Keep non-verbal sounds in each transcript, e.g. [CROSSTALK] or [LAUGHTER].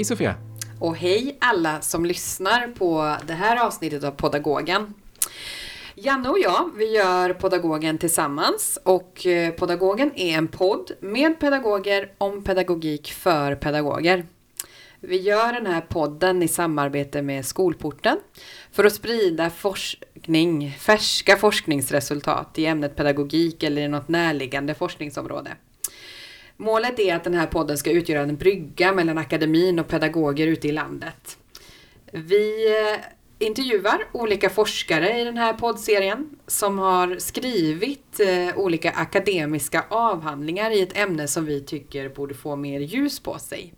Hej Sofia! Och hej alla som lyssnar på det här avsnittet av Podagogen. Janne och jag, vi gör Podagogen tillsammans och eh, Podagogen är en podd med pedagoger om pedagogik för pedagoger. Vi gör den här podden i samarbete med Skolporten för att sprida forskning, färska forskningsresultat i ämnet pedagogik eller i något närliggande forskningsområde. Målet är att den här podden ska utgöra en brygga mellan akademin och pedagoger ute i landet. Vi eh, intervjuar olika forskare i den här poddserien som har skrivit eh, olika akademiska avhandlingar i ett ämne som vi tycker borde få mer ljus på sig.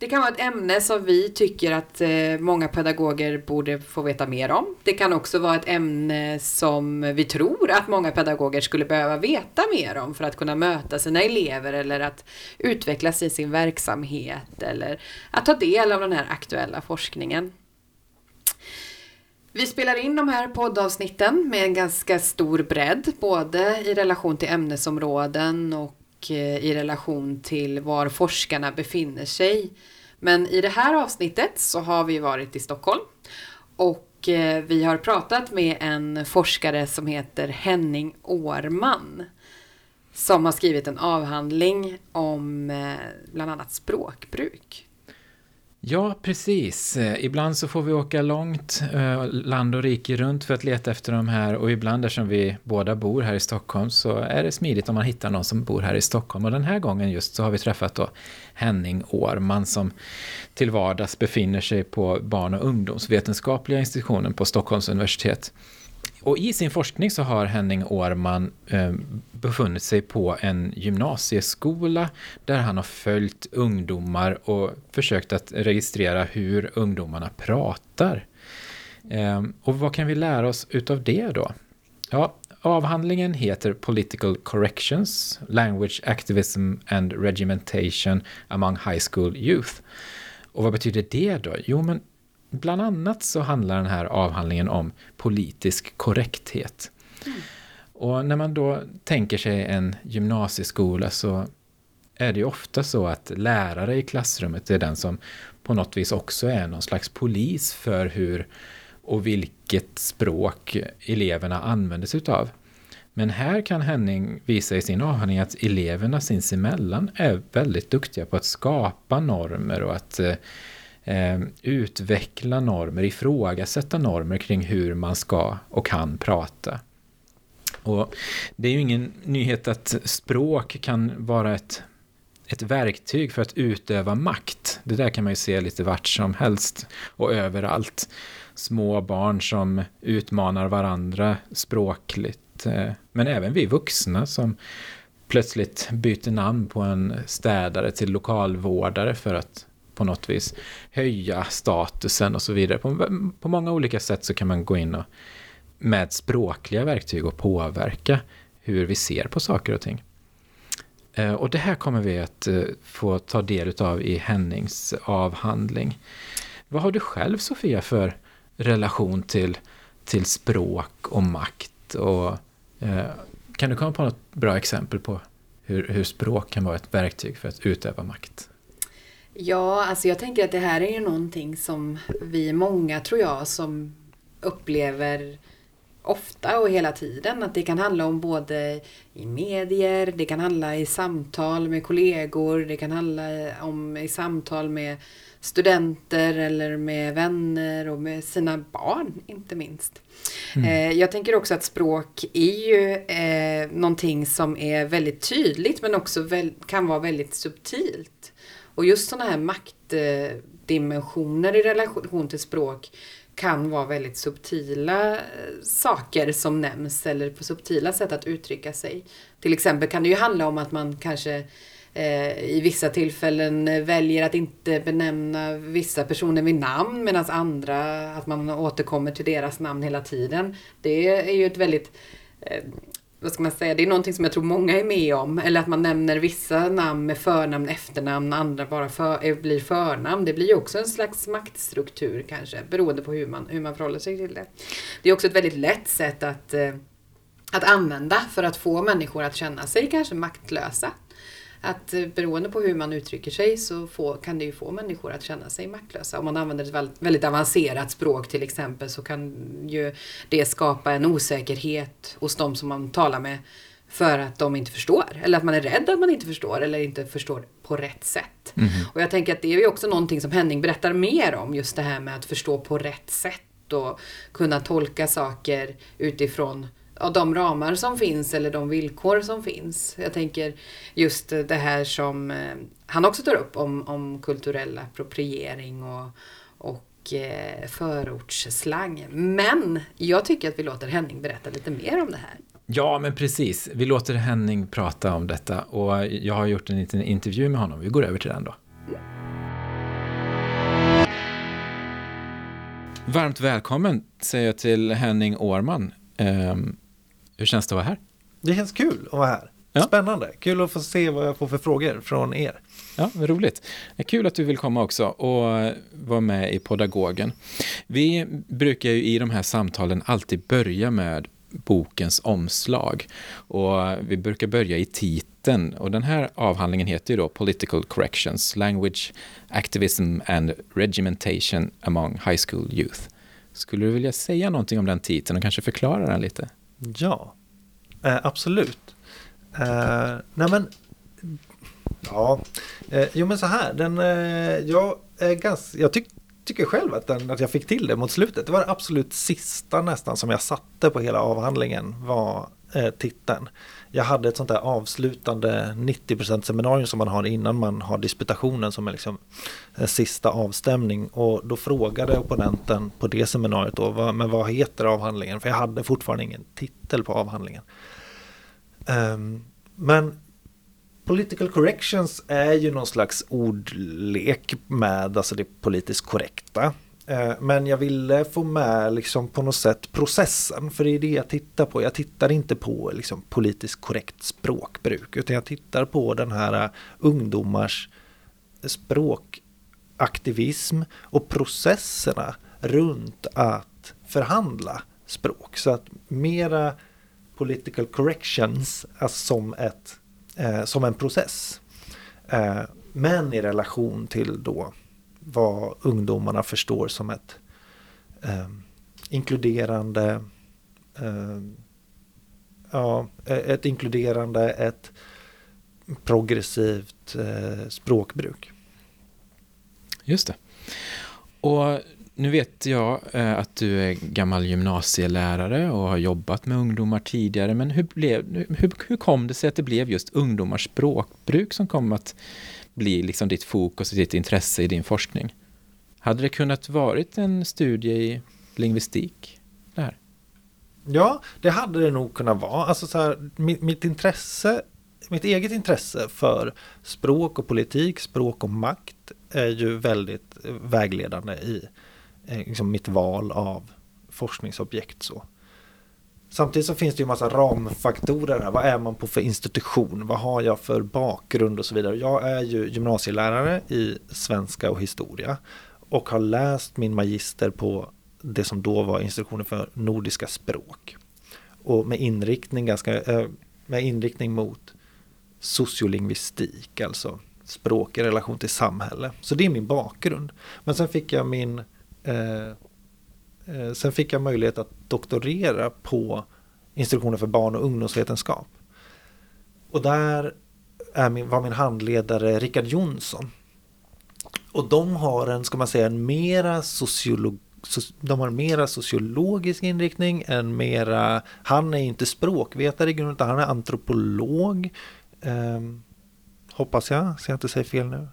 Det kan vara ett ämne som vi tycker att eh, många pedagoger borde få veta mer om. Det kan också vara ett ämne som vi tror att många pedagoger skulle behöva veta mer om för att kunna möta sina elever eller att utvecklas i sin verksamhet eller att ta del av den här aktuella forskningen. Vi spelar in de här poddavsnitten med en ganska stor bredd, både i relation till ämnesområden och och eh, i relation till var forskarna befinner sig. Men i det här avsnittet så har vi varit i Stockholm och eh, vi har pratat med en forskare som heter Henning Årman som har skrivit en avhandling om eh, bland annat språkbruk. Ja, precis. Eh, ibland så får vi åka långt, eh, land och rike runt för att leta efter de här och ibland eftersom vi båda bor här i Stockholm så är det smidigt om man hittar någon som bor här i Stockholm. Och den här gången just så har vi träffat då Henning Årman som till vardags befinner sig på barn och ungdomsvetenskapliga institutionen på Stockholms universitet. Och i sin forskning så har Henning Årman eh, befunnit sig på en gymnasieskola där han har följt ungdomar och försökt att registrera hur ungdomarna pratar. Eh, och vad kan vi lära oss utav det då? Ja, avhandlingen heter Political Corrections, Language Activism and Regimentation among High School Youth. Och vad betyder det då? Jo, men bland annat så handlar den här avhandlingen om politisk korrekthet. Mm. Och när man då tänker sig en gymnasieskola så är det ju ofta så att lärare i klassrummet är den som på något vis också är någon slags polis för hur och vilket språk eleverna använder sig utav. Men här kan Henning visa i sin avhandling att eleverna sinsemellan är väldigt duktiga på att skapa normer och att eh, utveckla normer, ifrågasätta normer kring hur man ska och kan prata. Och det är ju ingen nyhet att språk kan vara ett, ett verktyg för att utöva makt. Det där kan man ju se lite vart som helst och överallt. Små barn som utmanar varandra språkligt. Eh, men även vi vuxna som plötsligt byter namn på en städare till lokalvårdare för att på något vis höja statusen och så vidare. På, på många olika sätt så kan man gå in och med språkliga verktyg och påverka hur vi ser på saker och ting. Eh, och det här kommer vi att eh, få ta del av i Hennings avhandling. Vad har du själv Sofia för relation till, till språk och makt? Och, eh, kan du komma på något bra exempel på hur, hur språk kan vara ett verktyg för att utöva makt? Ja, alltså jag tänker att det här är ju någonting som vi många, tror jag, som upplever ofta och hela tiden. Att det kan handla om både i medier, det kan handla i samtal med kollegor, det kan handla om i samtal med studenter eller med vänner och med sina barn inte minst. Mm. Eh, jag tänker också att språk är ju eh, någonting som är väldigt tydligt men också kan vara väldigt subtilt. Och just sådana här maktdimensioner i relation till språk kan vara väldigt subtila eh, saker som nämns eller på subtila sätt att uttrycka sig. Till exempel kan det ju handla om att man kanske eh, i vissa tillfällen väljer att inte benämna vissa personer vid namn medan andra, att man återkommer till deras namn hela tiden. Det är ju ett väldigt eh, vad ska man säga, det är någonting som jag tror många är med om. Eller att man nämner vissa namn med förnamn, efternamn, andra bara för, eh, blir förnamn. Det blir ju också en slags maktstruktur kanske, beroende på hur man, hur man förhåller sig till det. Det är också ett väldigt lätt sätt att, eh, att använda för att få människor att känna sig kanske maktlösa att eh, beroende på hur man uttrycker sig så får, kan det ju få människor att känna sig maktlösa. Om man använder ett väldigt, väldigt avancerat språk till exempel så kan ju det skapa en osäkerhet hos de som man talar med för att de inte förstår. Eller att man är rädd att man inte förstår eller inte förstår på rätt sätt. Mhm. Och jag tänker att det är ju också någonting som Henning berättar mer om. Just det här med att förstå på rätt sätt och kunna tolka saker utifrån ja, de ramar som finns eller de villkor som finns. Jag tänker just det här som eh, han också tar upp om, om kulturell appropriering och, och eh, förortsslang. Men jag tycker att vi låter Henning berätta lite mer om det här. Ja, men precis. Vi låter Henning prata om detta och jag har gjort en liten intervju med honom. Vi går över till den då. Varmt välkommen säger jag till Henning Årman. Um, hur känns det att vara här? Det känns kul att vara här. Ja. Spännande. Kul att få se vad jag får för frågor från er. Ja, vad roligt. Det är kul att du vill komma också och vara med i Podagogen. Vi brukar ju i de här samtalen alltid börja med bokens omslag. Och vi brukar börja i titeln. Och den här avhandlingen heter ju då Political Corrections, Language, Activism and Regimentation among High School Youth. Skulle du vilja säga någonting om den titeln och kanske förklara den lite? Ja, eh, absolut. Eh, nej men, ja, eh, jo men så här, den, eh, jag, är ganska, jag tyck, tycker själv att, den, att jag fick till det mot slutet. Det var det absolut sista nästan som jag satte på hela avhandlingen var eh, titeln. Jag hade ett sånt där avslutande 90% seminarium som man har innan man har disputationen som är liksom en sista avstämning. Och då frågade opponenten på det seminariet då, vad, men vad heter avhandlingen? För jag hade fortfarande ingen titel på avhandlingen. Um, men Political corrections är ju någon slags ordlek med alltså det politiskt korrekta. Eh, men jag ville få med liksom på något sätt processen, för det är det jag tittar på. Jag tittar inte på liksom politiskt korrekt språkbruk, utan jag tittar på den här eh, ungdomars språkaktivism och processerna runt att förhandla språk. Så att mera political corrections alltså som, ett, eh, som en process. Eh, men i relation till då vad ungdomarna förstår som ett eh, inkluderande eh, ja, e-, ett inkluderande, ett progressivt eh, språkbruk. Just det. Och nu vet jag eh, att du är gammal gymnasielärare och har jobbat med ungdomar tidigare, men hur, blev, hur, hur kom det sig att det blev just ungdomars språkbruk som kom att bli liksom ditt fokus och ditt intresse i din forskning? Hade det kunnat varit en studie i lingvistik? Det här? Ja, det hade det nog kunnat vara. Alltså så här, mitt, mitt intresse, mitt eget intresse för språk och politik, språk och makt är ju väldigt vägledande i eh, liksom mitt val av forskningsobjekt. Så. Samtidigt så finns det ju massa ramfaktorer här. Vad är man på för institution? Vad har jag för bakgrund och så vidare. Jag är ju gymnasielärare i svenska och historia och har läst min magister på det som då var institutionen för nordiska språk. Och med inriktning, ganska, eh, med inriktning mot sociolingvistik, alltså språk i relation till samhälle. Så det är min bakgrund. Men sen fick jag min eh, Eh, sen fick jag möjlighet att doktorera på institutionen för barn och ungdomsvetenskap. Och där är min, var min handledare Rickard Jonsson. Och de har en, ska man säga, en mera sociolog, de har en mera sociologisk inriktning, en mera, han är inte språkvetare i grunden, utan han är antropolog. Eh, hoppas jag, så jag inte säger fel nu.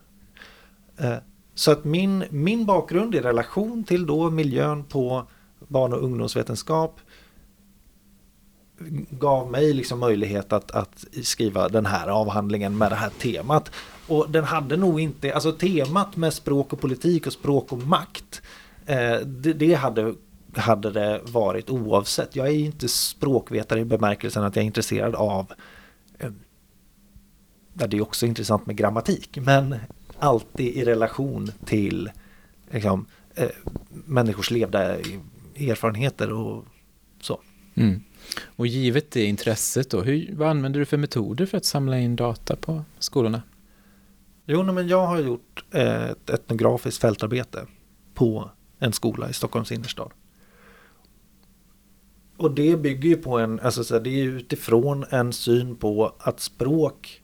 Eh, så att min, min bakgrund i relation till då miljön på barn och ungdomsvetenskap gav mig liksom möjlighet att, att skriva den här avhandlingen med det här temat. Och den hade nog inte, alltså temat med språk och politik och språk och makt, eh, det, det, hade, hade det varit oavsett. Jag är inte språkvetare i bemärkelsen att jag är intresserad av, eh, det är också intressant med grammatik, men alltid i relation till liksom, eh, människors levda erfarenheter och så. Mm. Och givet det intresset då, hur, vad använder du för metoder för att samla in data på skolorna? Jo, men jag har gjort ett etnografiskt fältarbete på en skola i Stockholms innerstad. Och det bygger ju på en, alltså så det är utifrån en syn på att språk,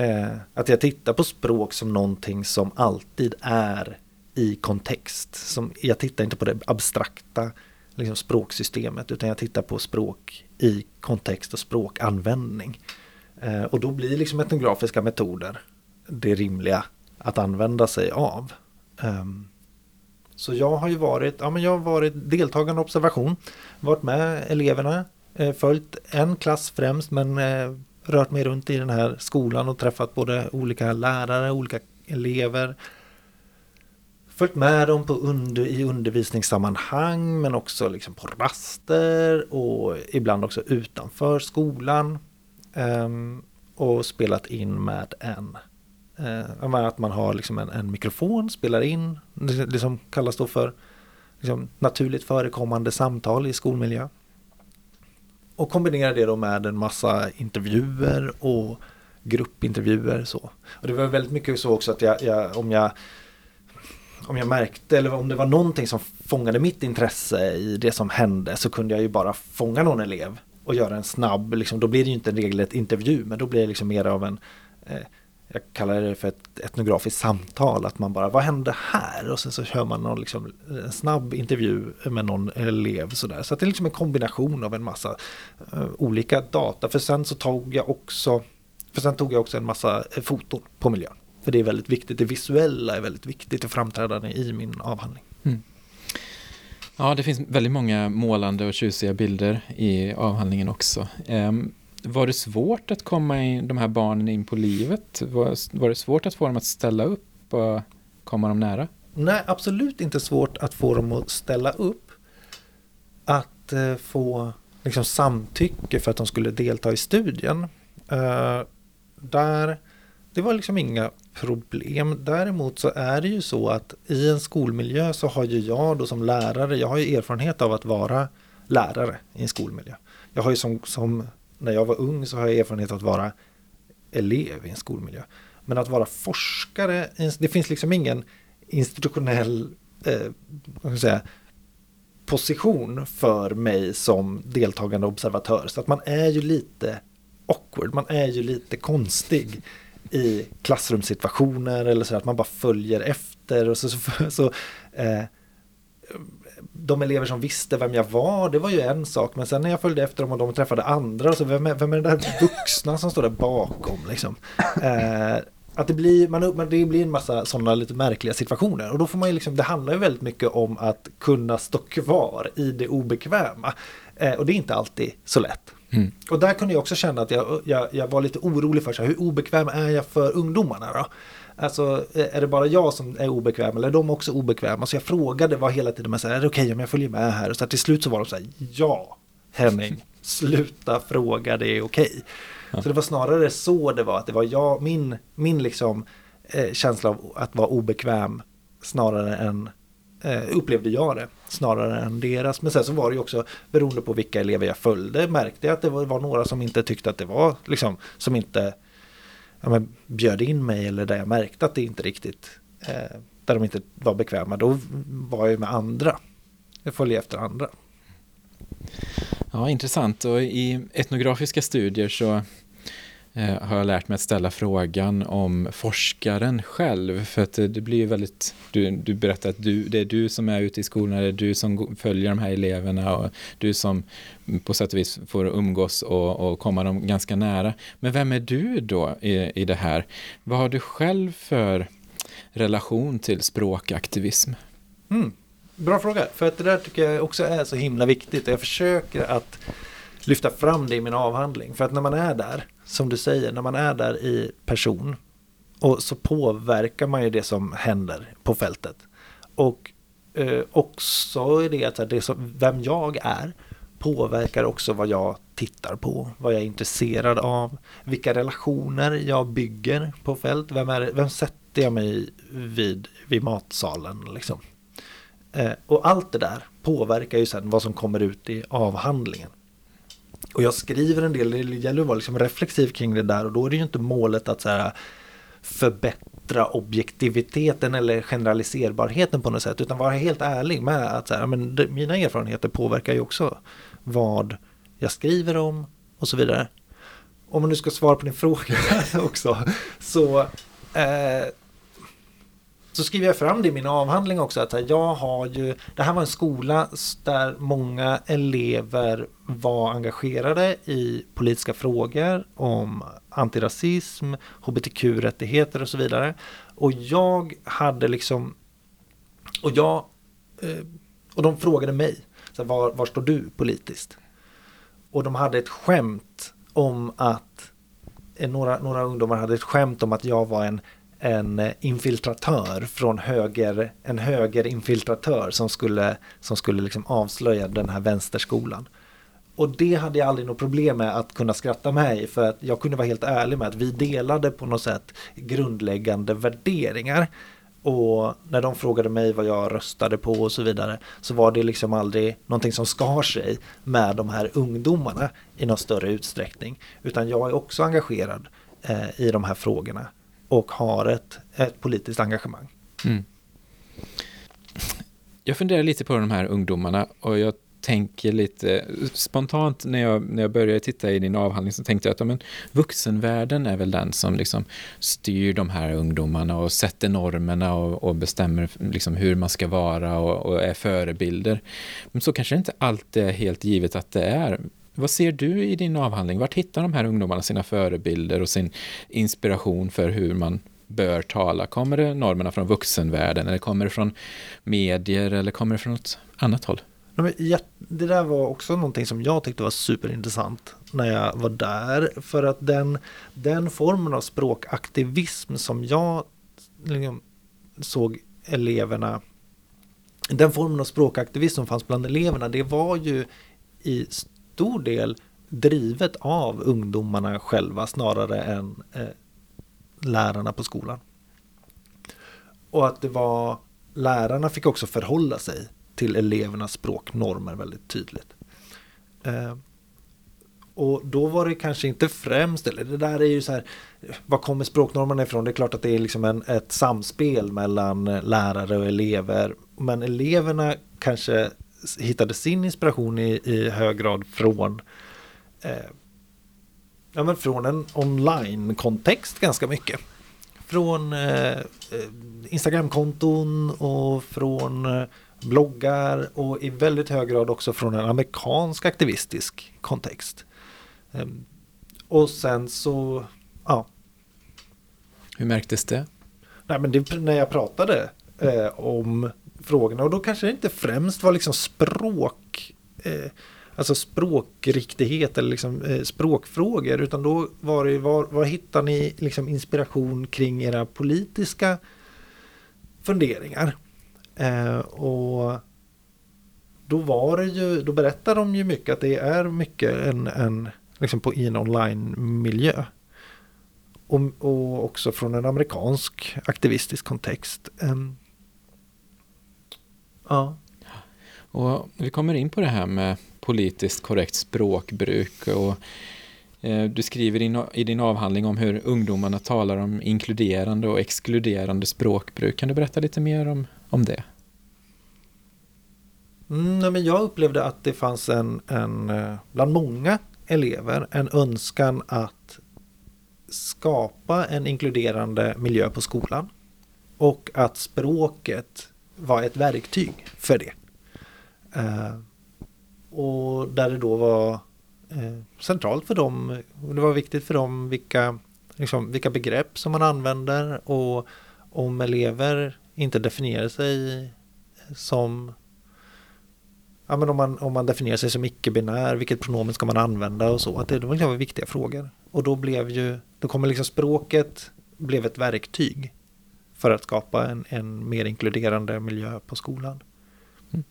eh, att jag tittar på språk som någonting som alltid är i kontext. Som, jag tittar inte på det abstrakta liksom, språksystemet utan jag tittar på språk i kontext och språkanvändning. Eh, och då blir liksom etnografiska metoder det rimliga att använda sig av. Um, så jag har ju varit, ja, men jag har varit deltagande observation, varit med eleverna, eh, följt en klass främst men eh, rört mig runt i den här skolan och träffat både olika lärare, olika elever. Följt med dem på under, i undervisningssammanhang men också liksom på raster och ibland också utanför skolan. Um, och spelat in med en Eh, att man har liksom en, en, mikrofon, spelar in, det, det som kallas då för liksom, naturligt förekommande samtal i skolmiljö. Och kombinera det då med en massa intervjuer och gruppintervjuer. Så. Och det var väldigt mycket så också att jag, jag, om jag om jag märkte eller om det var någonting som fångade mitt intresse i det som hände så kunde jag ju bara fånga någon elev och göra en snabb, liksom, då blir det ju inte en regelrätt intervju men då blir det liksom mer av en eh, jag kallar det för ett etnografiskt samtal, att man bara, vad hände här? Och sen så kör man någon liksom, en snabb intervju med någon elev sådär. Så att det är liksom en kombination av en massa uh, olika data. För sen så tog jag också, för sen tog jag också en massa uh, foton på miljön. För det är väldigt viktigt, det visuella är väldigt viktigt och framträdande i min avhandling. Mm. Ja, det finns väldigt många målande och tjusiga bilder i avhandlingen också. Um, var det svårt att komma in, de här barnen in på livet? Var, var det svårt att få dem att ställa upp och komma dem nära? Nej, absolut inte svårt att få dem att ställa upp. Att eh, få liksom, samtycke för att de skulle delta i studien. Eh, där, det var liksom inga problem. Däremot så är det ju så att i en skolmiljö så har ju jag då som lärare, jag har ju erfarenhet av att vara lärare i en skolmiljö. Jag har ju som, som när jag var ung så har jag erfarenhet av att vara elev i en skolmiljö. Men att vara forskare, det finns liksom ingen institutionell eh, säga, position för mig som deltagande observatör. Så att man är ju lite awkward, man är ju lite konstig i klassrumssituationer eller så att man bara följer efter och så, så, så eh, de elever som visste vem jag var, det var ju en sak. Men sen när jag följde efter dem och de träffade andra, så vem är, vem är den där vuxna som står där bakom? Liksom? Eh, att det blir, man, det blir en massa sådana lite märkliga situationer. Och då får man ju liksom, det handlar ju väldigt mycket om att kunna stå kvar i det obekväma. Eh, och det är inte alltid så lätt. Mm. Och där kunde jag också känna att jag, jag, jag var lite orolig för så här, hur obekväm är jag för ungdomarna då? Alltså är det bara jag som är obekväm eller är de också obekväma? Så jag frågade var hela tiden, så här, är det okej okay om jag följer med här? Och så här, till slut så var de så här, ja Henning, [LAUGHS] sluta fråga, det är okej. Okay. Ja. Så det var snarare så det var, att det var jag, min, min liksom eh, känsla av att vara obekväm snarare än eh, upplevde jag det snarare än deras. Men sen så var det ju också beroende på vilka elever jag följde märkte jag att det var, var några som inte tyckte att det var liksom som inte ja, men, bjöd in mig eller där jag märkte att det inte riktigt eh, där de inte var bekväma, då var jag med andra. Jag följde efter andra. Ja, intressant. Och i etnografiska studier så Eh, har jag lärt mig att ställa frågan om forskaren själv. För att eh, det blir ju väldigt, du, du berättar att du, det är du som är ute i skolorna, det är du som följer de här eleverna och du som på sätt och vis får umgås och, och komma dem ganska nära. Men vem är du då i, i det här? Vad har du själv för relation till språkaktivism? Mm. Bra fråga, för att det där tycker jag också är så himla viktigt. Jag försöker att lyfta fram det i min avhandling. För att när man är där, som du säger, när man är där i person och så påverkar man ju det som händer på fältet. Och eh, också är det att det som, vem jag är påverkar också vad jag tittar på, vad jag är intresserad av, vilka relationer jag bygger på fält, vem, är, vem sätter jag mig vid, vid matsalen liksom. Eh, och allt det där påverkar ju sen vad som kommer ut i avhandlingen. Och jag skriver en del, det gäller att vara liksom reflexiv kring det där och då är det ju inte målet att så här, förbättra objektiviteten eller generaliserbarheten på något sätt utan vara helt ärlig med att så här, men mina erfarenheter påverkar ju också vad jag skriver om och så vidare. Om man nu ska svara på din [LAUGHS] fråga också så eh, så skriver jag fram det i min avhandling också att jag har ju, det här var en skola där många elever var engagerade i politiska frågor om antirasism, hbtq-rättigheter och så vidare. Och jag hade liksom, och jag, eh, och de frågade mig, så var, var står du politiskt? Och de hade ett skämt om att, eh, några, några ungdomar hade ett skämt om att jag var en en infiltratör från höger, en högerinfiltratör som skulle, som skulle liksom avslöja den här vänsterskolan. Och det hade jag aldrig något problem med att kunna skratta med i för att jag kunde vara helt ärlig med att vi delade på något sätt grundläggande värderingar. Och när de frågade mig vad jag röstade på och så vidare så var det liksom aldrig någonting som skar sig med de här ungdomarna i någon större utsträckning. Utan jag är också engagerad eh, i de här frågorna och har ett, ett politiskt engagemang. Mm. Jag funderar lite på de här ungdomarna och jag tänker lite spontant när jag, när jag började titta i din avhandling så tänkte jag att ja, men, vuxenvärlden är väl den som liksom styr de här ungdomarna och sätter normerna och, och bestämmer liksom hur man ska vara och, och, är förebilder. Men så kanske det inte alltid är helt givet att det är. Vad ser du i din avhandling? Vart hittar de här ungdomarna sina förebilder och sin inspiration för hur man bör tala? Kommer det normerna från vuxenvärlden eller kommer det från medier eller kommer det från något annat håll? Det där var också någonting som jag tyckte var superintressant när jag var där. För att den, den formen av språkaktivism som jag liksom såg eleverna den formen av språkaktivism som fanns bland eleverna det var ju i stor del drivet av ungdomarna själva snarare än eh, lärarna på skolan. Och att det var lärarna fick också förhålla sig till elevernas språknormer väldigt tydligt. Eh, och då var det kanske inte främst, eller det där är ju så här, var kommer språknormerna ifrån? Det är klart att det är liksom en, ett samspel mellan lärare och elever. Men eleverna kanske hittade sin inspiration i, i hög grad från eh, ja, men från en online-kontext ganska mycket. Från eh, eh, Instagramkonton och från eh, bloggar och i väldigt hög grad också från en amerikansk aktivistisk kontext. Eh, och sen så, ja. Hur märktes det? Nej, men det, när jag pratade eh, om frågorna och då kanske det inte främst var liksom språk eh, alltså språkriktighet eller liksom, eh, språkfrågor utan då var det var, var hittar ni liksom inspiration kring era politiska funderingar? Eh, och då var det ju, då berättar de ju mycket att det är mycket en, en liksom på, i en online-miljö. Och, och också från en amerikansk aktivistisk kontext. Eh, Ja. Och vi kommer in på det här med politiskt korrekt språkbruk. Och, eh, du skriver in, i din avhandling om hur ungdomarna talar om inkluderande och exkluderande språkbruk. Kan du berätta lite mer om, om det? Mm, men jag upplevde att det fanns en, en, eh, bland många elever, en önskan att skapa en inkluderande miljö på skolan. Och att språket var ett verktyg för det. Eh, och där det då var eh, centralt för dem, och det var viktigt för dem vilka, liksom, vilka begrepp som man använder och om elever inte definierar sig som Ja, men om, man, om man definierar sig som icke-binär, vilket pronomen ska man använda och så. Att det, det var liksom viktiga frågor. Och då blev ju, då kommer liksom språket blev ett verktyg för att skapa en, en mer inkluderande miljö på skolan. Mm.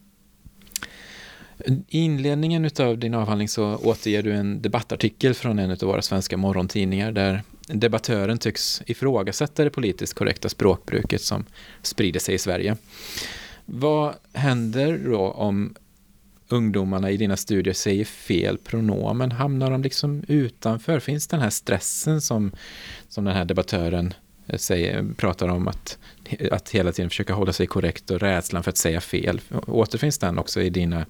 I inledningen av din avhandling så återger du en debattartikel från en av våra svenska morgontidningar där debattören tycks ifrågasätta det politiskt korrekta språkbruket som sprider sig i Sverige. Vad händer då om ungdomarna i dina studier säger fel pronomen? Hamnar de liksom utanför? Finns den här stressen som, som den här debattören Eh, säger, pratar om att, att hela tiden försöka hålla sig korrekt och rädslan för att säga fel? Återfinns den också i dina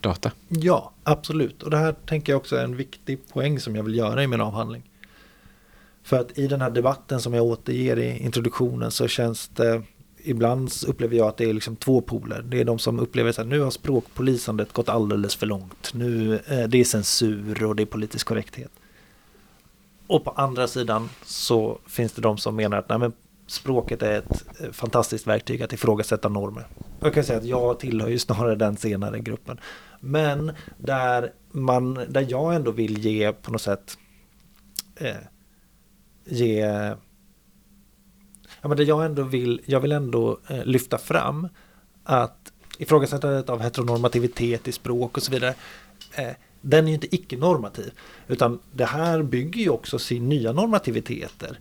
data? Ja, absolut. Och det här tänker jag också är en viktig poäng som jag vill göra i min avhandling. För att i den här debatten som jag återger i introduktionen så känns det ibland upplever jag att det är liksom två poler. Det är de som upplever att nu har språkpolisandet gått alldeles för långt. Nu eh, det är censur och det är politisk korrekthet. Och på andra sidan så finns det de som menar att nej, men språket är ett eh, fantastiskt verktyg att ifrågasätta normer. Jag kan säga att jag tillhör ju snarare den senare gruppen. Men där, man, där jag ändå vill ge på något sätt eh, ge ja, men det jag ändå vill, jag vill ändå eh, lyfta fram att ifrågasättandet av heteronormativitet i språk och så vidare eh, den är ju inte icke-normativ utan det här bygger ju också sin nya normativiteter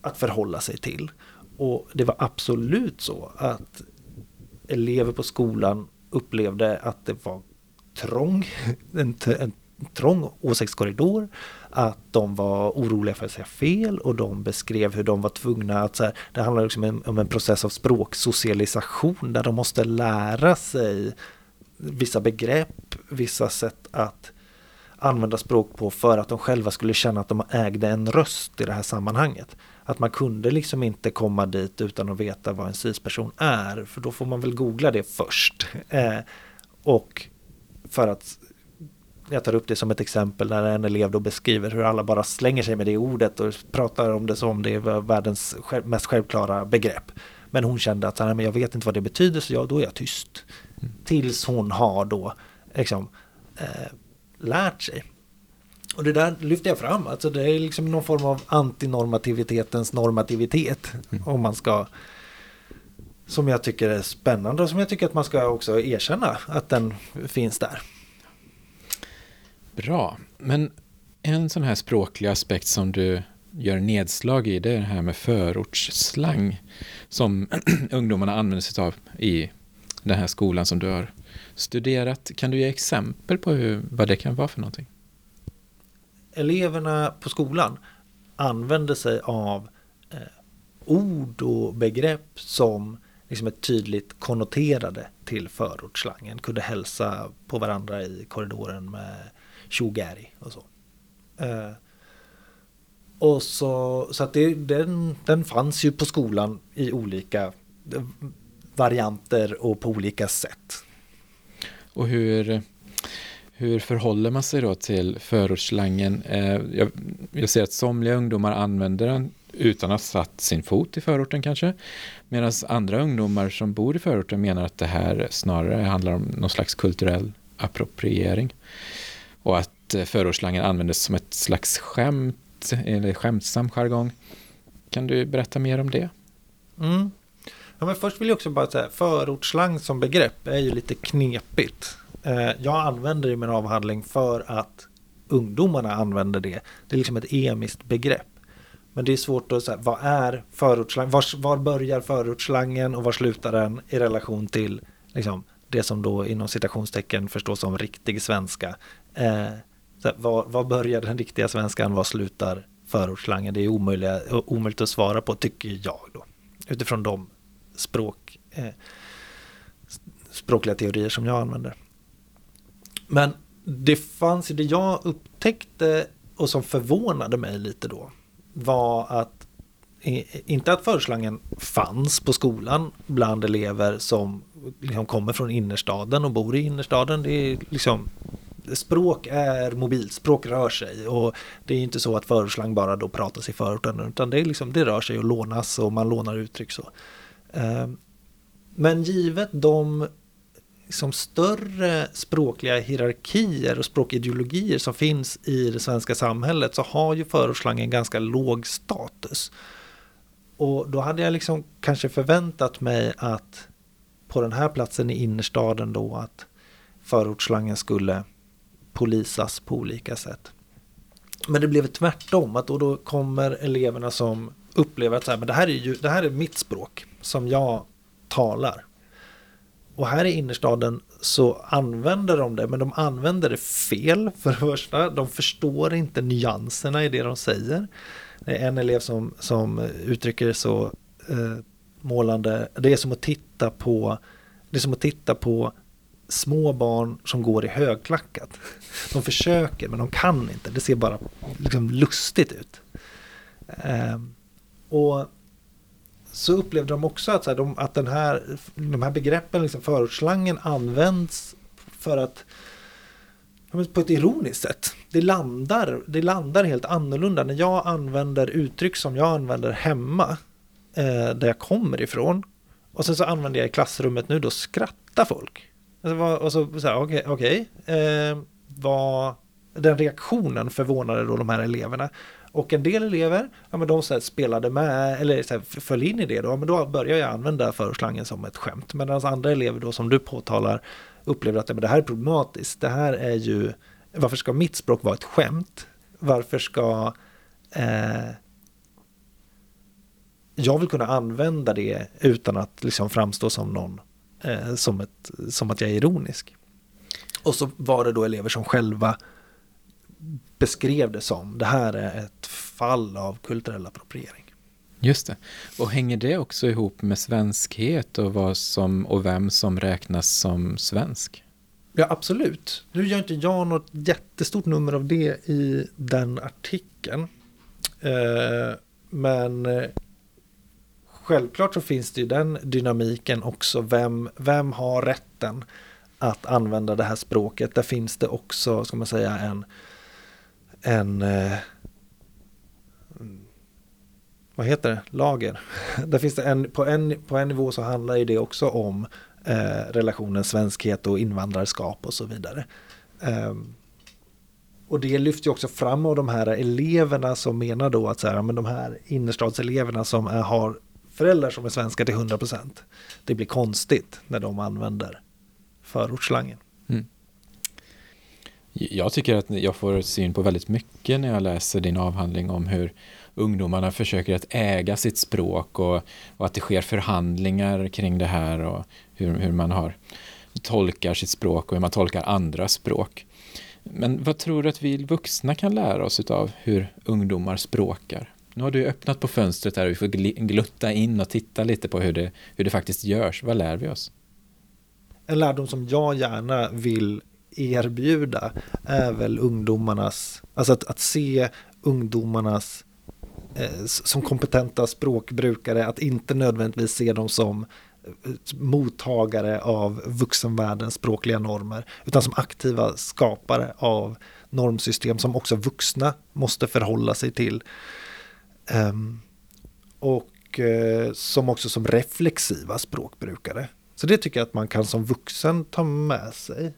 att förhålla sig till. Och det var absolut så att elever på skolan upplevde att det var trång, [LAUGHS] en, en trång åsiktskorridor, att de var oroliga för att säga fel och de beskrev hur de var tvungna att, så här, det handlar liksom om, om en process av språksocialisation där de måste lära sig vissa begrepp, vissa sätt att använda språk på för att de själva skulle känna att de ägde en röst i det här sammanhanget. Att man kunde liksom inte komma dit utan att veta vad en cis-person är, för då får man väl googla det först. [LAUGHS] Eh, och för att jag tar upp det som ett exempel när en elev då beskriver hur alla bara slänger sig med det ordet och pratar om det som det är världens mest självklara begrepp. Men hon kände att men jag vet inte vad det betyder så jag, då är jag tyst. Mm. Tills hon har då liksom, eh, lärt sig. Och det där lyfter jag fram, alltså det är liksom någon form av antinormativitetens normativitet. Mm. Om man ska som jag tycker är spännande och som jag tycker att man ska också erkänna att den finns där. Bra, men en sån här språklig aspekt som du gör nedslag i, det är det här med förortsslang som [CLEARS THROAT] ungdomarna använder sig av i den här skolan som du har studerat. Kan du ge exempel på hur, vad det kan vara för någonting? Eleverna på skolan använder sig av eh, ord och begrepp som liksom är tydligt konnoterade till förortsslangen. Kunde hälsa på varandra i korridoren med tjogäri och så. Eh, och så, så att det, den, den fanns ju på skolan i olika varianter och på olika sätt. Och hur, hur förhåller man sig då till förortsslangen? Eh, jag, jag ser att somliga ungdomar använder den utan att ha satt sin fot i förorten kanske. Medan andra ungdomar som bor i förorten menar att det här snarare handlar om någon slags kulturell appropriering. Och att eh, förortsslangen användes som ett slags skämt, eller skämtsam jargong. Kan du berätta mer om det? Mm. Ja, men först vill jag också bara säga, förortsslang som begrepp är ju lite knepigt. Eh, jag använder det i min avhandling för att ungdomarna använder det. Det är liksom ett emiskt begrepp. Men det är svårt att säga, vad är förortsslang? Var, var börjar förortsslangen och var slutar den i relation till liksom, det som då inom citationstecken förstås som riktig svenska. Eh, så var, var börjar den riktiga svenskan, var slutar förortsslangen? Det är omöjliga, omöjligt att svara på tycker jag då. Utifrån de språk, eh, språkliga teorier som jag använder. Men det fanns ju det jag upptäckte och som förvånade mig lite då var att inte att förslangen fanns på skolan bland elever som liksom kommer från innerstaden och bor i innerstaden. Det är liksom språk är mobilt, språk rör sig och det är inte så att förslang bara då pratas i förorten utan det, är liksom, det rör sig och lånas och man lånar uttryck så. Eh, men givet de liksom större språkliga hierarkier och språkideologier som finns i det svenska samhället så har ju förortsslangen ganska låg status. Och då hade jag liksom kanske förväntat mig att på den här platsen i innerstaden då att förortsslangen skulle polisas på olika sätt. Men det blev tvärtom, att då, då kommer eleverna som upplever att så här, men det, här är ju, det här är mitt språk som jag talar. och här i innerstaden så använder de det, men de använder det fel [LAUGHS] för det första. De förstår inte nyanserna i det de säger. Det är en elev som, som uttrycker det så eh, målande. Det är som att titta på det är som att titta på små barn som går i högklackat. [LAUGHS] De försöker men de kan inte. Det ser bara liksom lustigt ut. Eh, och så upplevde de också att, så här, de, att den här, de här begreppen, liksom förortsslangen används för att på ett ironiskt sätt. Det landar, det landar helt annorlunda. När jag använder uttryck som jag använder hemma, eh, där jag kommer ifrån, och sen så använder jag i klassrummet nu, då skrattar folk. Alltså, och så, så här, okej, okay, okay, eh, vad, den reaktionen förvånade då de här eleverna. Och en del elever, ja men de så här, spelade med eller så här, föll in i det då, men då börjar jag använda förslangen som ett skämt. Medan andra elever då som du påtalar upplever att men det här är problematiskt. Det här är ju, varför ska mitt språk vara ett skämt? Varför ska eh, jag vill kunna använda det utan att liksom framstå som någon, eh, som, ett, som att jag är ironisk. Och så var det då elever som själva beskrev det som. Det här är ett fall av kulturell appropriering. Just det. Och hänger det också ihop med svenskhet och vad som och vem som räknas som svensk? Ja, absolut. Nu gör inte jag något jättestort nummer av det i den artikeln. Eh, men eh, självklart så finns det ju den dynamiken också. Vem, vem har rätten att använda det här språket? Där finns det också, ska man säga, en en eh, vad heter det, lager. [LAUGHS] Där finns det en, på, en, på en nivå så handlar ju det också om eh, relationen svenskhet och invandrarskap och så vidare. Eh, och det lyfter ju också fram av de här eleverna som menar då att så här, men de här innerstadseleverna som är, har föräldrar som är svenska till 100% det blir konstigt när de använder förortsslangen. Jag tycker att jag får syn på väldigt mycket när jag läser din avhandling om hur ungdomarna försöker att äga sitt språk och, och att det sker förhandlingar kring det här och hur, hur man har tolkar sitt språk och hur man tolkar andra språk. Men vad tror du att vi vuxna kan lära oss av hur ungdomar språkar? Nu har du öppnat på fönstret här och vi får glutta in och titta lite på hur det, hur det faktiskt görs. Vad lär vi oss? En lärdom som jag gärna vill erbjuda är väl ungdomarnas, alltså att, att se ungdomarnas eh, som kompetenta språkbrukare, att inte nödvändigtvis se dem som eh, mottagare av vuxenvärldens språkliga normer, utan som aktiva skapare av normsystem som också vuxna måste förhålla sig till. Um, och uh, som också som reflexiva språkbrukare. Så det tycker jag att man kan som vuxen ta med sig.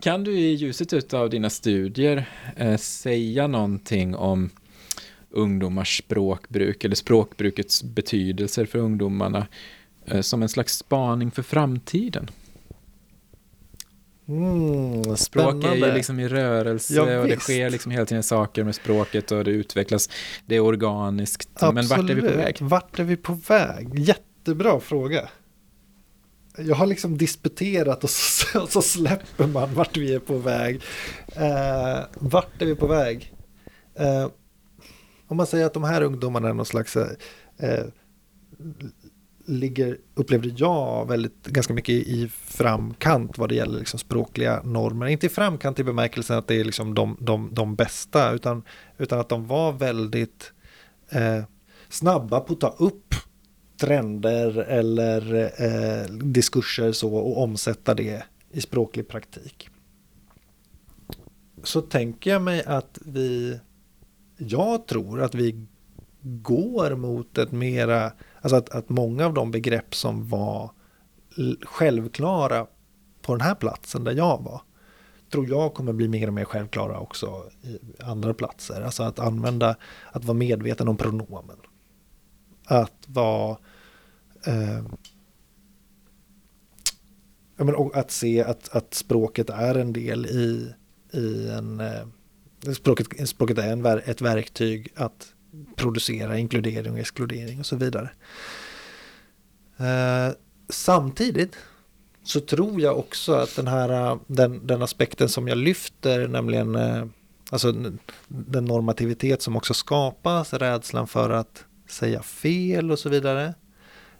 Kan du i ljuset av dina studier eh, säga någonting om ungdomars språkbruk eller språkbrukets betydelser för ungdomarna eh, som en slags spaning för framtiden? Mm, Språk är ju liksom i rörelse ja, och det sker liksom hela tiden saker med språket och det utvecklas. Det är organiskt. Absolut. Men vart är vi på väg? Vart är vi på väg? Jättebra fråga jag har liksom disputerat och så, [LAUGHS] och så, släpper man vart vi är på väg. Eh, vart är vi på väg? Eh, om man säger att de här ungdomarna är någon slags eh, eh ligger, upplevde jag, väldigt, ganska mycket i framkant vad det gäller liksom språkliga normer. Inte i framkant i bemärkelsen att det är liksom de, de, de bästa, utan, utan att de var väldigt eh, snabba på att ta upp trender eller eh, diskurser så och omsätta det i språklig praktik. Så tänker jag mig att vi, jag tror att vi går mot ett mera, alltså att, att många av de begrepp som var självklara på den här platsen där jag var, tror jag kommer bli mer och mer självklara också i andra platser. Alltså att använda, att vara medveten om pronomen. Att vara eh, ja, men, att se att, att språket är en del i, i en... Eh, språket, språket är en, ett verktyg att producera inkludering och exkludering och så vidare. Eh, samtidigt så tror jag också att den här den, den aspekten som jag lyfter, nämligen eh, alltså den normativitet som också skapas, rädslan för att säga fel och så vidare.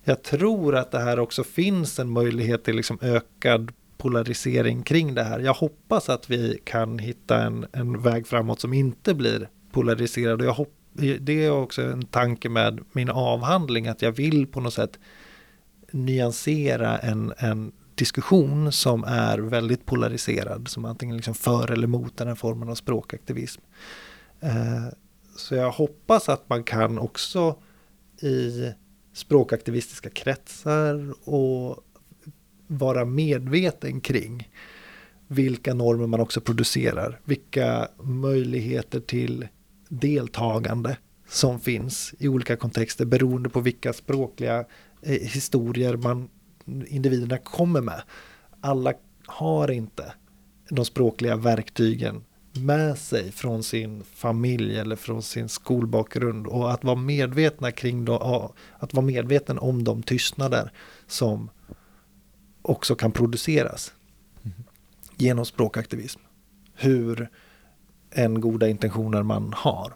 Jag tror att det här också finns en möjlighet till liksom ökad polarisering kring det här. Jag hoppas att vi kan hitta en, en väg framåt som inte blir polariserad. jag hopp, det är också en tanke med min avhandling, att jag vill på något sätt nyansera en, en diskussion som är väldigt polariserad, som antingen liksom för eller mot den här formen av språkaktivism. Eh, så jag hoppas att man kan också i språkaktivistiska kretsar och vara medveten kring vilka normer man också producerar, vilka möjligheter till deltagande som finns i olika kontexter beroende på vilka språkliga eh, historier man individerna kommer med. Alla har inte de språkliga verktygen med sig från sin familj eller från sin skolbakgrund och att vara medvetna kring då, att vara medveten om de tystnader som också kan produceras mm. genom språkaktivism. Hur en goda intentioner man har.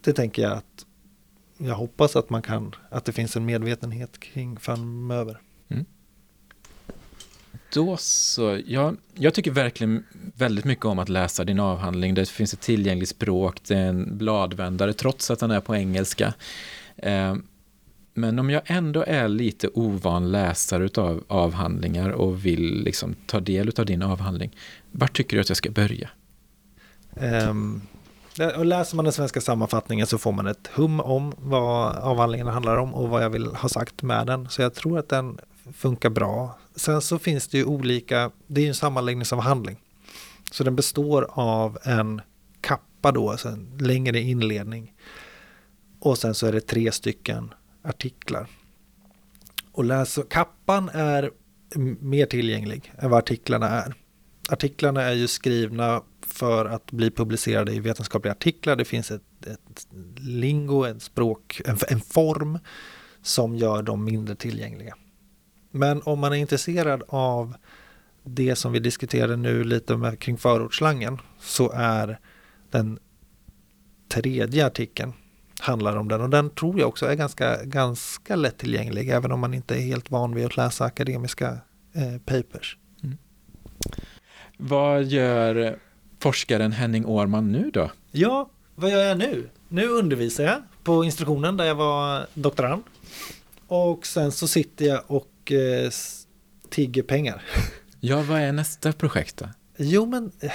Det tänker jag att jag hoppas att man kan, att det finns en medvetenhet kring framöver. Då så, jag, jag tycker verkligen väldigt mycket om att läsa din avhandling. Det finns ett tillgängligt språk, det är en bladvändare trots att den är på engelska. Eh, men om jag ändå är lite ovan läsare av avhandlingar och vill liksom ta del av din avhandling, vart tycker du att jag ska börja? Um, och läser man den svenska sammanfattningen så får man ett hum om vad avhandlingen handlar om och vad jag vill ha sagt med den. Så jag tror att den funkar bra. Sen så finns det ju olika, det är ju en sammanläggningsavhandling. Så den består av en kappa då, alltså en längre inledning. Och sen så är det tre stycken artiklar. Och läs, kappan är mer tillgänglig än vad artiklarna är. Artiklarna är ju skrivna för att bli publicerade i vetenskapliga artiklar. Det finns ett, ett lingo, ett språk, en, en form som gör dem mindre tillgängliga. Men om man är intresserad av det som vi diskuterade nu lite med, kring förortsslangen så är den tredje artikeln handlar om den och den tror jag också är ganska, ganska lättillgänglig även om man inte är helt van vid att läsa akademiska eh, papers. Mm. Vad gör forskaren Henning Årman nu då? Ja, vad gör jag nu? Nu undervisar jag på instruktionen där jag var doktorand. Och sen så sitter jag och eh, tigger pengar. [LAUGHS] Ja, vad är nästa projekt då? Jo, men eh,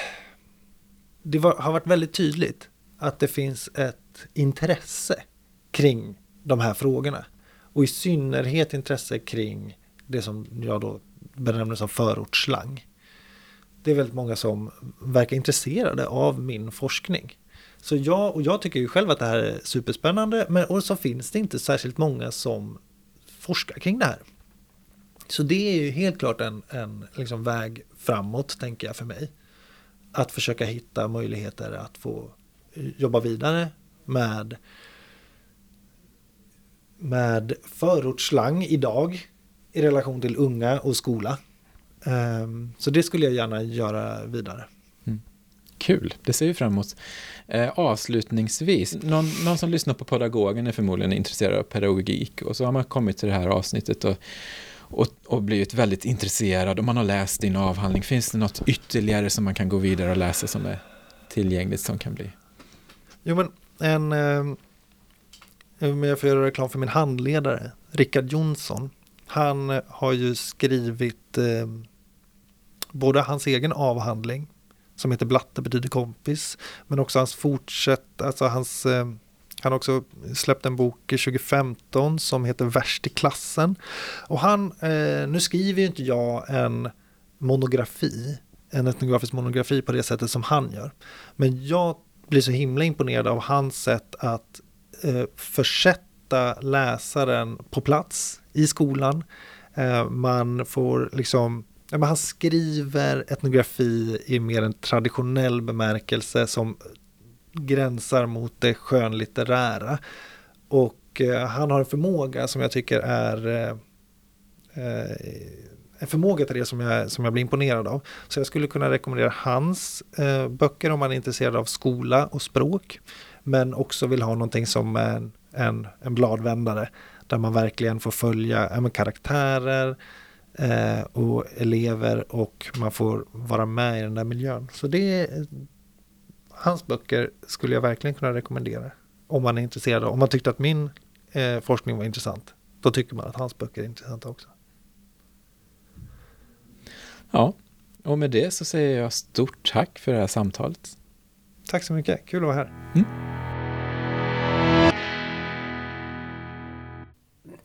det var, har varit väldigt tydligt att det finns ett intresse kring de här frågorna. Och i synnerhet intresse kring det som jag då benämner som förortsslang det är väldigt många som verkar intresserade av min forskning. Så jag, och jag tycker ju själv att det här är superspännande, men och så finns det inte särskilt många som forskar kring det här. Så det är ju helt klart en, en liksom väg framåt, tänker jag för mig. Att försöka hitta möjligheter att få eh, jobba vidare med med förortsslang idag i relation till unga och skola. Um, så det skulle jag gärna göra vidare. Mm. Kul, det ser vi fram emot. Eh, avslutningsvis, någon, någon, som lyssnar på Pedagogen är förmodligen intresserad av pedagogik och så har man kommit till det här avsnittet och, och, och blivit väldigt intresserad och man har läst din avhandling. Finns det något ytterligare som man kan gå vidare och läsa som är tillgängligt som kan bli? Jo men en, eh, jag får göra reklam för min handledare, Rickard Jonsson. Han eh, har ju skrivit eh, både hans egen avhandling som heter Blatte betyder kompis, men också hans fortsätt, alltså hans eh, han har också släppt en bok 2015 som heter Värst i klassen. Och han, eh, nu skriver ju inte jag en monografi, en etnografisk monografi på det sättet som han gör. Men jag blir så himla imponerad av hans sätt att eh, försätta läsaren på plats i skolan. Eh, man får liksom Ja, han skriver etnografi i mer en traditionell bemärkelse som gränsar mot det skönlitterära. Och eh, han har en förmåga som jag tycker är, eh, eh, en förmåga till det som jag, som jag blir imponerad av. Så jag skulle kunna rekommendera hans eh, böcker om man är intresserad av skola och språk. Men också vill ha någonting som en, en, en bladvändare där man verkligen får följa ja, karaktärer eh, och elever och man får vara med i den där miljön. Så det hans böcker skulle jag verkligen kunna rekommendera. Om man är intresserad, om man tyckte att min eh, forskning var intressant. Då tycker man att hans böcker är intressanta också. Ja, och med det så säger jag stort tack för det här samtalet. Tack så mycket, kul att vara här. Mm.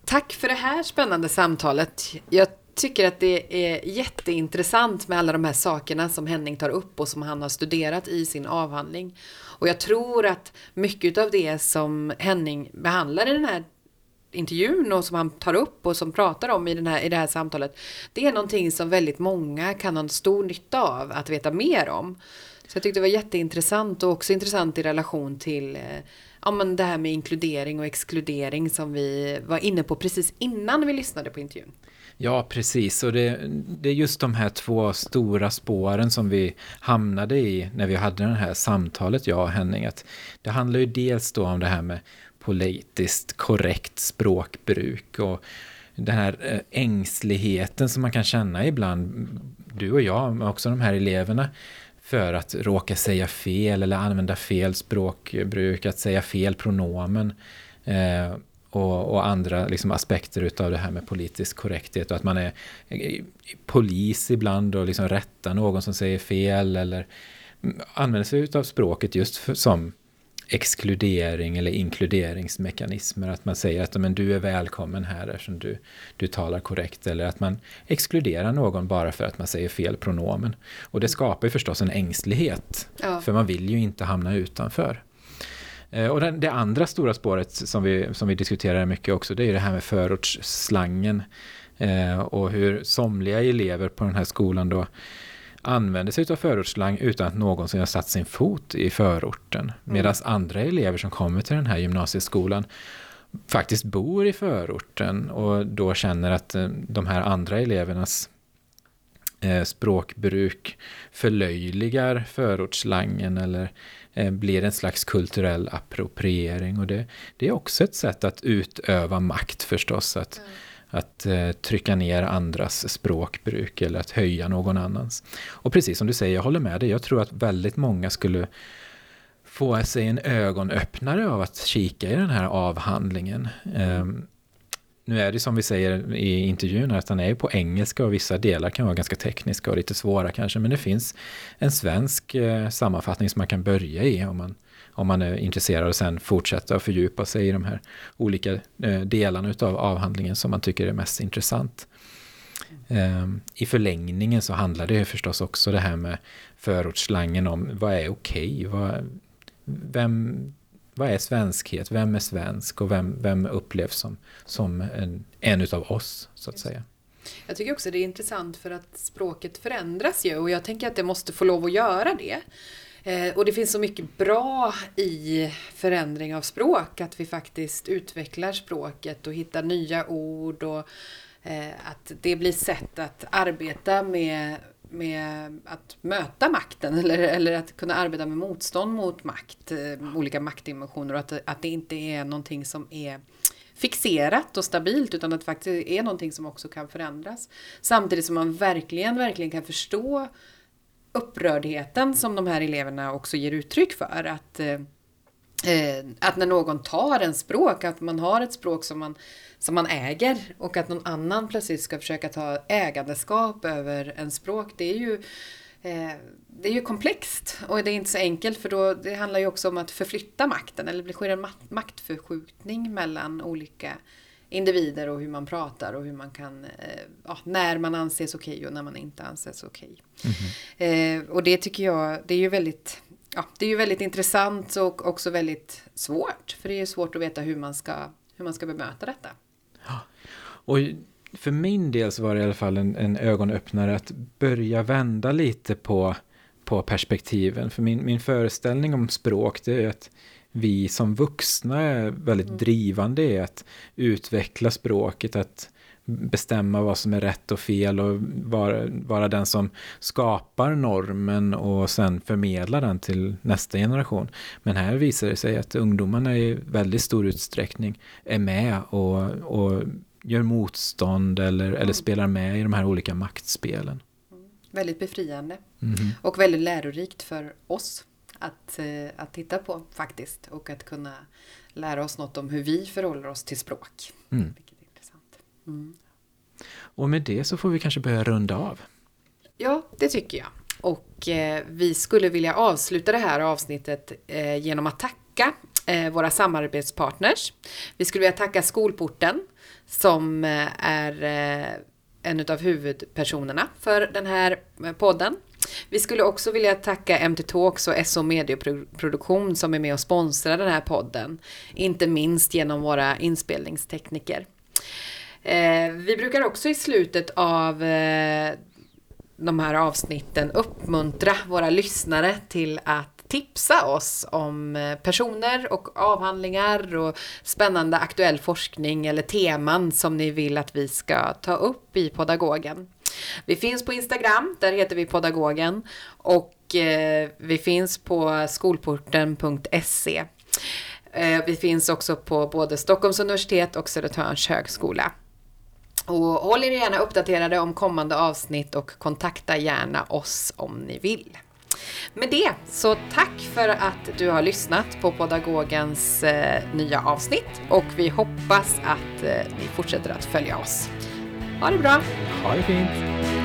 Tack för det här spännande samtalet. Jag tycker att det är jätteintressant med alla de här sakerna som Henning tar upp och som han har studerat i sin avhandling. Och jag tror att mycket av det som Henning behandlar i den här intervjun och som han tar upp och som pratar om i, den här, i det här samtalet. Det är någonting som väldigt många kan ha stor nytta av att veta mer om. Så jag tyckte det var jätteintressant och också intressant i relation till eh, ja, men det här med inkludering och exkludering som vi var inne på precis innan vi lyssnade på intervjun. Ja, precis. Och det, det, är just de här två stora spåren som vi hamnade i när vi hade det här samtalet, jag och Henning. Att det handlar ju dels då om det här med politiskt korrekt språkbruk och den här eh, ängsligheten som man kan känna ibland, du och jag, men också de här eleverna, för att råka säga fel eller använda fel språkbruk, att säga fel pronomen. Eh, och, och, andra liksom aspekter utav det här med politisk korrekthet och att man är polis ibland och liksom rättar någon som säger fel eller använder sig utav språket just för, som exkludering eller inkluderingsmekanismer. Att man säger att men, du är välkommen här eftersom du, du talar korrekt. Eller att man exkluderar någon bara för att man säger fel pronomen. Och det skapar ju förstås en ängslighet. Ja. För man vill ju inte hamna utanför. Eh, och det andra stora spåret som vi, som vi diskuterar mycket också, det är det här med förortsslangen. Eh, och hur somliga elever på den här skolan då använder sig av förortsslang utan att någonsin ha satt sin fot i förorten. Mm. Medan andra elever som kommer till den här gymnasieskolan faktiskt bor i förorten och då känner att eh, de här andra elevernas språkbruk förlöjligar förortsslangen eller blir en slags kulturell appropriering. Och det, det, är också ett sätt att utöva makt förstås. Att, mm att eh, trycka ner andras språkbruk eller att höja någon annans. Och precis som du säger, jag håller med dig. Jag tror att väldigt många skulle få sig en ögonöppnare av att kika i den här avhandlingen. Um, nu är det som vi säger i intervjun att den är på engelska och vissa delar kan vara ganska tekniska och lite svåra kanske. Men det finns en svensk eh, sammanfattning som man kan börja i om man om man är intresserad och sen fortsätta och fördjupa sig i de här olika eh, delarna av avhandlingen som man tycker är mest intressant. Ehm, I förlängningen så handlar det förstås också det här med förortsslangen om vad är okej? Okay? vem, vad är svenskhet? Vem är svensk? Och vem, vem upplevs som, som en, en utav oss, så att säga? Jag tycker också det är intressant för att språket förändras ju och jag tänker att det måste få lov att göra det. Eh, och det finns så mycket bra i förändring av språk, att vi faktiskt utvecklar språket och hittar nya ord och eh, att det blir sätt att arbeta med, med att möta makten eller, eller att kunna arbeta med motstånd mot makt, eh, olika maktdimensioner och att, att det inte är någonting som är fixerat och stabilt utan att det faktiskt är någonting som också kan förändras. Samtidigt som man verkligen, verkligen kan förstå upprördheten som de här eleverna också ger uttryck för. Att, eh, eh, att när någon tar en språk, att man har ett språk som man, som man äger och att någon annan plötsligt ska försöka ta ägandeskap över en språk, det är ju eh, det är ju komplext och det är inte så enkelt för då, det handlar ju också om att förflytta makten eller det sker en maktförskjutning mellan olika individer och hur man pratar och hur man kan, eh, ja, när man anses okej okay och när man inte anses okej. Okay. Mm. Eh, och det tycker jag, det är ju väldigt, ja, det är ju väldigt intressant och också väldigt svårt. För det är svårt att veta hur man ska, hur man ska bemöta detta. Ja. Och för min del så var det i alla fall en, en ögonöppnare att börja vända lite på, på perspektiven. För min, min föreställning om språk det är att vi som vuxna är väldigt mm. drivande i att utveckla språket, att bestämma vad som är rätt och fel och vara, vara den som skapar normen och sen förmedlar den till nästa generation. Men här visar det sig att ungdomarna i väldigt stor utsträckning är med och, och gör motstånd eller, eller spelar med i de här olika maktspelen. Väldigt befriande mm. och väldigt lärorikt för oss att, eh, att titta på faktiskt och att kunna lära oss något om hur vi förhåller oss till språk. Mm. Mm. Och med det så får vi kanske börja runda av. Ja, det tycker jag. Och eh, vi skulle vilja avsluta det här avsnittet eh, genom att tacka eh, våra samarbetspartners. Vi skulle vilja tacka Skolporten som eh, är eh, en av huvudpersonerna för den här eh, podden. Vi skulle också vilja tacka MT Talks och SO Medieproduktion som är med och sponsrar den här podden. Inte minst genom våra inspelningstekniker. Eh, vi brukar också i slutet av eh, de här avsnitten uppmuntra våra lyssnare till att tipsa oss om eh, personer och avhandlingar och spännande aktuell forskning eller teman som ni vill att vi ska ta upp i Podagogen. Vi finns på Instagram, där heter vi Podagogen och eh, vi finns på skolporten.se. Eh, vi finns också på både Stockholms universitet och Södertörns högskola. Och håll er gärna uppdaterade om kommande avsnitt och kontakta gärna oss om ni vill. Med det, så tack för att du har lyssnat på Podagogens eh, nya avsnitt och vi hoppas att eh, ni fortsätter att följa oss. Ha det bra! Ha det fint!